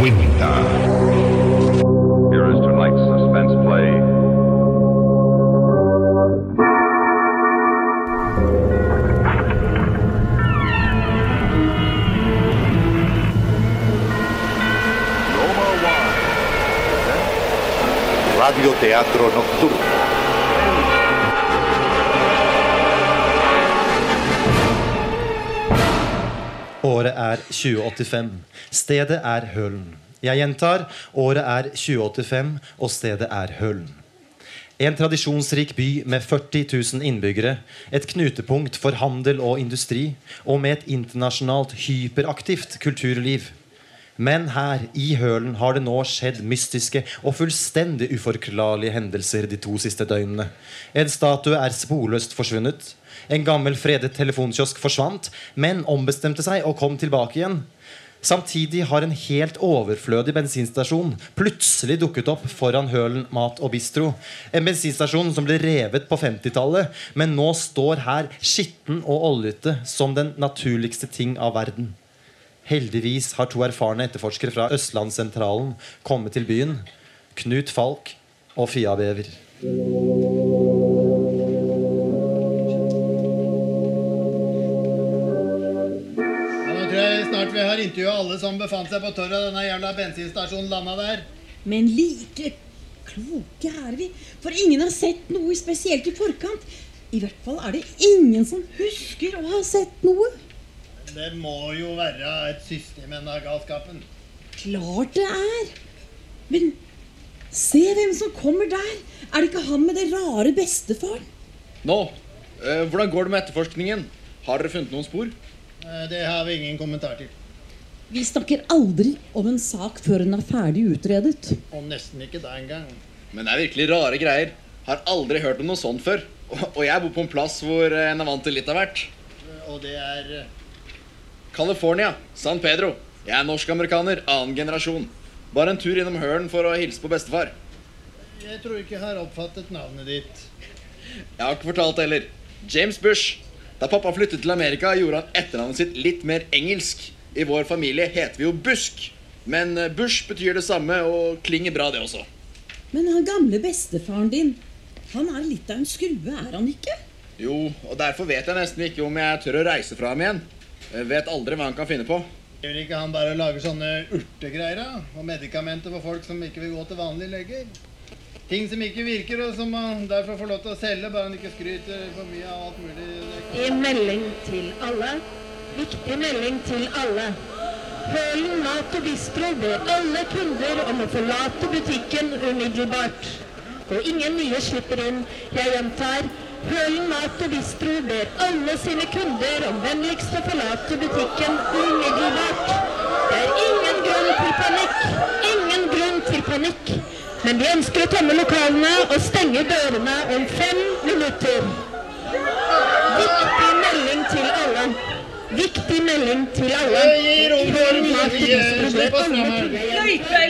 cuenta. Here is tonight's suspense play. Roma Wine. Radio Teatro Nocturno. Året er 2085. Stedet er Hølen. Jeg gjentar, året er 2085, og stedet er Hølen. En tradisjonsrik by med 40 000 innbyggere, et knutepunkt for handel og industri, og med et internasjonalt hyperaktivt kulturliv. Men her i Hølen har det nå skjedd mystiske og fullstendig uforklarlige hendelser de to siste døgnene. En statue er sporløst forsvunnet. En gammel fredet telefonkiosk forsvant, men ombestemte seg og kom tilbake igjen. Samtidig har en helt overflødig bensinstasjon plutselig dukket opp foran Hølen mat og bistro. En bensinstasjon som ble revet på 50-tallet, men nå står her skitten og oljete som den naturligste ting av verden. Heldigvis har to erfarne etterforskere fra Østlandssentralen kommet til byen. Knut Falk og Fia Bever. Ja, nå tror jeg snart vi har intervjua alle som befant seg på torget da denne jævla bensinstasjonen landa der. Men like kloke er vi, for ingen har sett noe spesielt i forkant. I hvert fall er det ingen som husker å ha sett noe. Det må jo være et system i denne galskapen. Klart det er. Men se hvem som kommer der. Er det ikke han med det rare bestefaren? Nå, eh, hvordan går det med etterforskningen? Har dere funnet noen spor? Eh, Det har vi ingen kommentar til. Vi snakker aldri om en sak før den er ferdig utredet. Og nesten ikke da engang. Men det er virkelig rare greier. Har aldri hørt om noe sånt før. Og- jeg bor på en plass hvor eh, en er vant til litt av hvert. Og det er California, San Pedro. Jeg er norsk-amerikaner, annen generasjon. Bare en tur innom Hølen for å hilse på bestefar. Jeg tror ikke jeg har oppfattet navnet ditt. Jeg har ikke fortalt det heller. James Bush. Da pappa flyttet til Amerika, gjorde han etternavnet sitt litt mer engelsk. I vår familie heter vi jo Busk. Men eh, Bush betyr det samme og klinger bra, det også. Men han gamle bestefaren din, han er litt av en skrue, er han ikke? Jo, og derfor vet jeg nesten ikke om jeg tør å reise fra ham igjen. Jeg vet aldri hva han kan finne på. Gjør ikke han bare lager sånne urtegreier da? og medikamenter for folk som ikke vil gå til vanlige leger? Ting som ikke virker, og som man derfor får lov til å selge, bare han ikke skryter for mye av alt mulig. En melding til alle. Viktig melding til alle. Hølen mat og bistro ber alle kunder om å forlate butikken umiddelbart. Og ingen nye slipper inn. Jeg gjentar. Hølen mat og bistro ber alle sine kunder om vennligst å forlate butikken umiddelbart. Det er ingen grunn til panikk. Ingen grunn til panikk. Men vi ønsker å tømme lokalene og stenge dørene om fem minutter. Viktig melding til alle. Viktig melding til alle. Kunder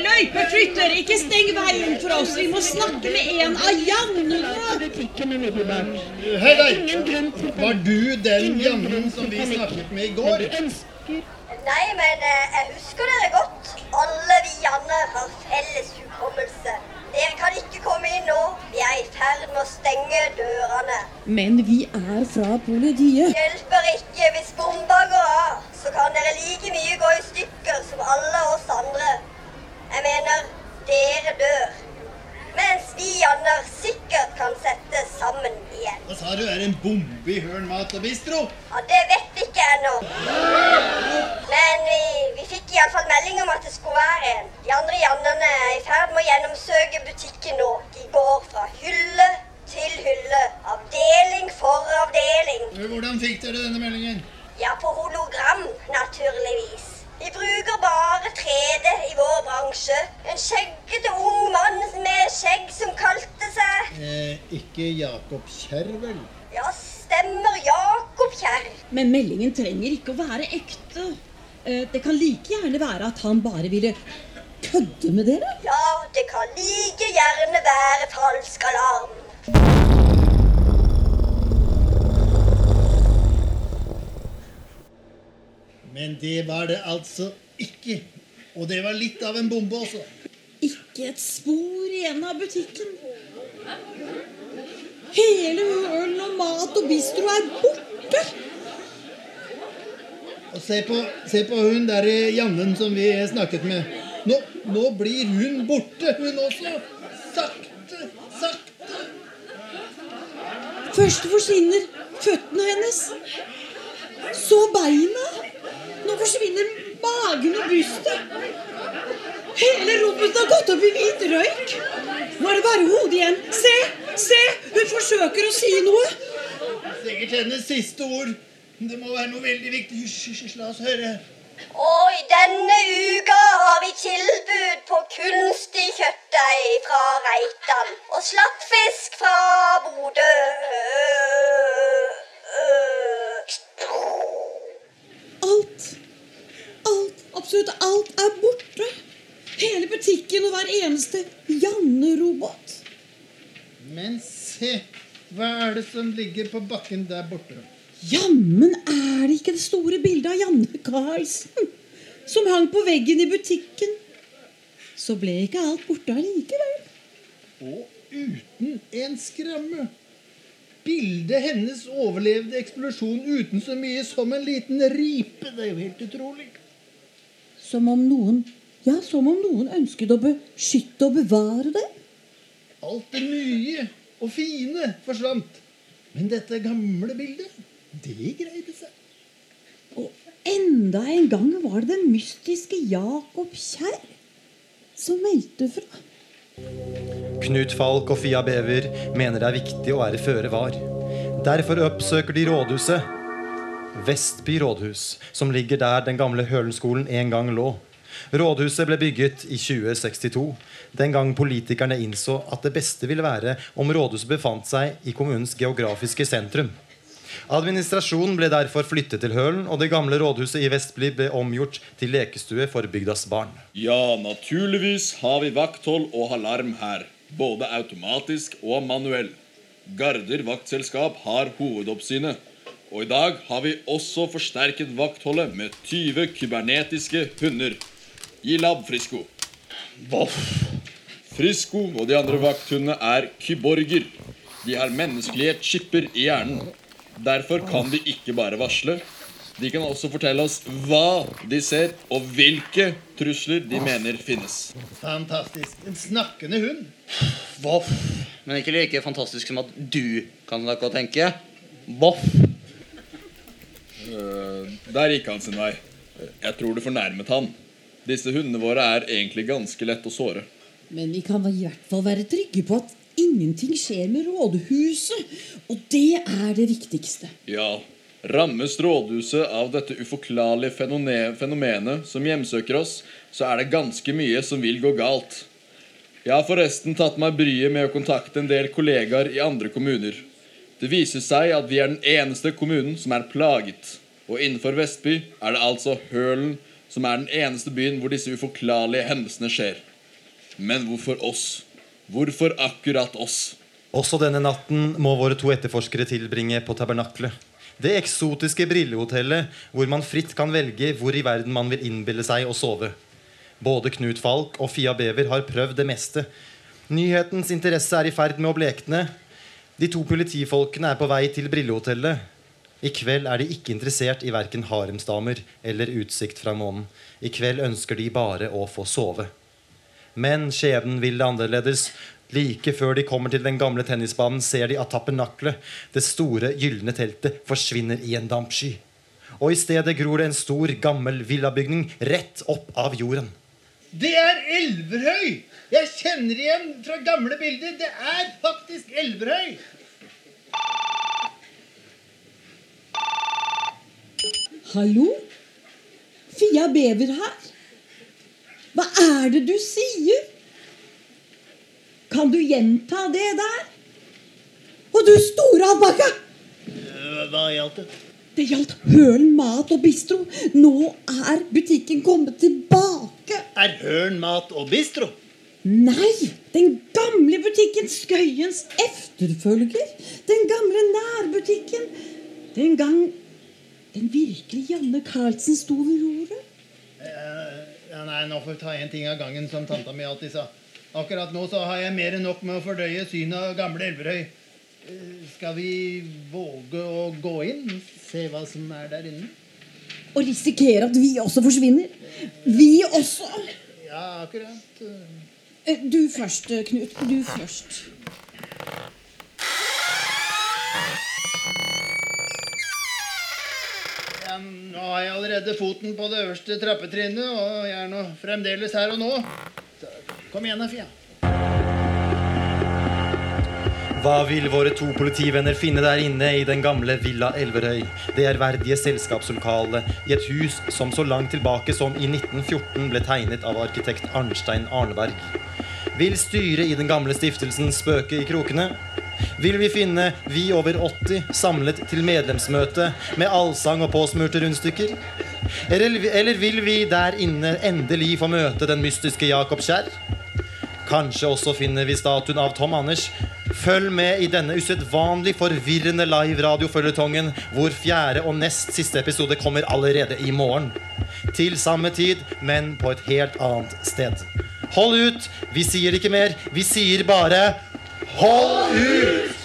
Løype, flytter! ikke steng veien for oss. Vi må snakke med en av butikken. Hei deg! Var du den Jannen som vi snakket med i går? Nei, men eh, jeg husker dere godt. Alle vi Janne har felles hukommelse. Er i ferd med å stenge dørene. Men vi er fra politiet. Hjelper ikke hvis bomba går av, så kan dere like mye gå i stykker som alle oss andre. Jeg mener, dere dør. Mens vi andre sikkert kan settes sammen igjen. Hva sa du? Er det en bombe i Hørn mat og bistro? Ja, Det vet ikke ikke ennå. Men vi, vi fikk iallfall melding om at det skulle være en. De andre Jannene er i ferd med å gjennomsøke butikken nå. Hvordan fikk dere denne meldingen? Ja, på hologram, naturligvis. Vi bruker bare 3D i vår bransje. En skjeggete ung mann med skjegg som kalte seg Eh, ikke Jakob Kjerr, vel? Ja, stemmer Jakob Kjerr. Men meldingen trenger ikke å være ekte. Eh, Det kan like gjerne være at han bare ville kødde med dere. Ja, det kan like gjerne være falsk alarm. Men det var det altså ikke. Og det var litt av en bombe også. Ikke et spor igjen av butikken. Hele ølen og mat og bistro er borte. Og se på, se på hun der i Jannen som vi snakket med. Nå, nå blir hun borte, hun også. Sakte, sakte. Først forsvinner føttene hennes. Så beina. Nå forsvinner magen og brystet. Hele rommet har gått opp i hvit røyk. Nå er det bare hodet igjen. Se! Se! Hun forsøker å si noe. Sikkert hennes siste ord. Det må være noe veldig viktig. Hysj, hysj, hysj, la oss høre. Og i denne uka har vi tilbud på kunstig kjøttdeig fra Reitan og slappfisk fra Bodø. Alt. Alt. Absolutt alt er borte. Hele butikken og hver eneste Janne-robot. Men se, hva er det som ligger på bakken der borte? Jammen er det ikke det store bildet av Janne Karlsen som hang på veggen i butikken. Så ble ikke alt borte allikevel. Og uten en skramme. Bildet hennes overlevde eksplosjonen uten så mye som en liten ripe. Det er jo helt utrolig. Som om noen Ja, som om noen ønsket å beskytte og bevare det. Alt det nye og fine forsvant. Men dette gamle bildet, det greide seg. Og enda en gang var det den mystiske Jakob Kjær som meldte fra. Knut Falk og Fia Bever mener det er viktig å være føre var. Derfor oppsøker de rådhuset. Vestby rådhus, som ligger der den gamle Hølenskolen en gang lå. Rådhuset ble bygget i 2062, den gang politikerne innså at det beste ville være om rådhuset befant seg i kommunens geografiske sentrum. Administrasjonen ble derfor flyttet til Hølen, og det gamle rådhuset i Vestby ble omgjort til lekestue for bygdas barn. Ja, naturligvis har vi vakthold og alarm her. Både automatisk og manuell. Garder vaktselskap har hovedoppsynet. Og i dag har vi også forsterket vaktholdet med 20 kybernetiske hunder. Gi labb, Frisko. Voff. Frisko og de andre vakthundene er kyborger. De har menneskelige chipper i hjernen. Derfor kan de ikke bare varsle. De kan også fortelle oss hva de ser, og hvilke trusler de mener finnes. Fantastisk. En snakkende hund. Voff. Men ikke like fantastisk som at du kan snakke og tenke. Voff. Eh, der gikk han sin vei. Jeg tror du fornærmet han. Disse hundene våre er egentlig ganske lett å såre. Men vi kan i hvert fall være trygge på at ingenting skjer med rådhuset. Og det er det viktigste. Ja, rammes rådhuset av dette uforklarlige fenomenet som hjemsøker oss, så er det ganske mye som vil gå galt. Jeg har forresten tatt meg bryet med å kontakte en del kollegaer i andre kommuner. Det viser seg at vi er den eneste kommunen som er plaget. Og innenfor Vestby er det altså Hølen som er den eneste byen hvor disse uforklarlige hendelsene skjer. Men hvorfor oss? Hvorfor akkurat oss? Også denne natten må våre to etterforskere tilbringe på Tabernaklet. Det eksotiske brillehotellet hvor man fritt kan velge hvor i verden man vil innbille seg å sove. Både Knut Falk og Fia Bever har prøvd det meste. Nyhetens interesse er i ferd med å blekne. De to politifolkene er på vei til brillehotellet. I kveld er de ikke interessert i verken haremsdamer eller utsikt fra månen. I kveld ønsker de bare å få sove. Men skjebnen vil det annerledes. Like før de kommer til den gamle tennisbanen, ser de at Tapernaklet, det store, gylne teltet, forsvinner i en dampsky. Og i stedet gror det en stor, gammel villabygning rett opp av jorden. Det er Elverhøy! Jeg kjenner igjen fra gamle bilder. Det er faktisk Elverhøy. Hallo? Fia Bever her. Hva er det du sier? Kan du gjenta det der? Og du store alpakka! Hva gjaldt det? Det gjaldt Hølen mat og bistro. Nå er butikken kommet tilbake. Er Hørn mat og bistro? Nei, den gamle butikken Skøyens efterfølger. Den gamle nærbutikken. Den gang den virkelige Janne Carlsen sto ved roret. Eh, Ja, nei, nå får vi ta en ting av gangen, som tanta mi alltid sa. Akkurat nå så har jeg mer enn nok med å fordøye synet av gamle Elverøy. Eh, Skal vi våge å gå inn? Se hva som er der inne? Og risikere at vi også forsvinner. Vi også. Ja, akkurat. Eh, Du først, eh, Knut. Du først. Ja, nå har jeg allerede foten på det øverste trappetrinnet, og jeg er nå fremdeles her og nå. Kom igjen, da, Fia. Hva vil våre to politivenner finne der inne i den gamle Villa Elverøy? Det ærverdige selskapslokalet i et hus som så langt tilbake som i 1914 ble tegnet av arkitekt Arnstein Arneberg. Vil styret i den gamle stiftelsen spøke i krokene? Vil vi finne vi over 80 samlet til medlemsmøte med allsang og påsmurte rundstykker? Eller, vil vi der inne endelig få møte den mystiske Jakob Kjær? Kanskje også finner vi statuen av Tom Anders. Følg med i denne usedvanlig forvirrende live-radioføljetongen, hvor fjerde og nest siste episode kommer allerede i morgen. Til samme tid, men på et helt annet sted. Hold ut! Vi sier ikke mer. Vi sier bare hold ut!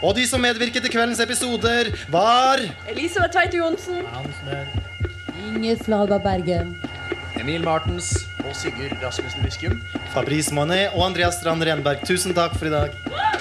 Og de som medvirket i kveldens episoder, var Elisabeth Tveite Johnsen. Inger Flaga Berge. Emil Martens og Sigurd Rasmussen Biskum. Fabrice Monet og Andreas Strand Renberg. Tusen takk for i dag.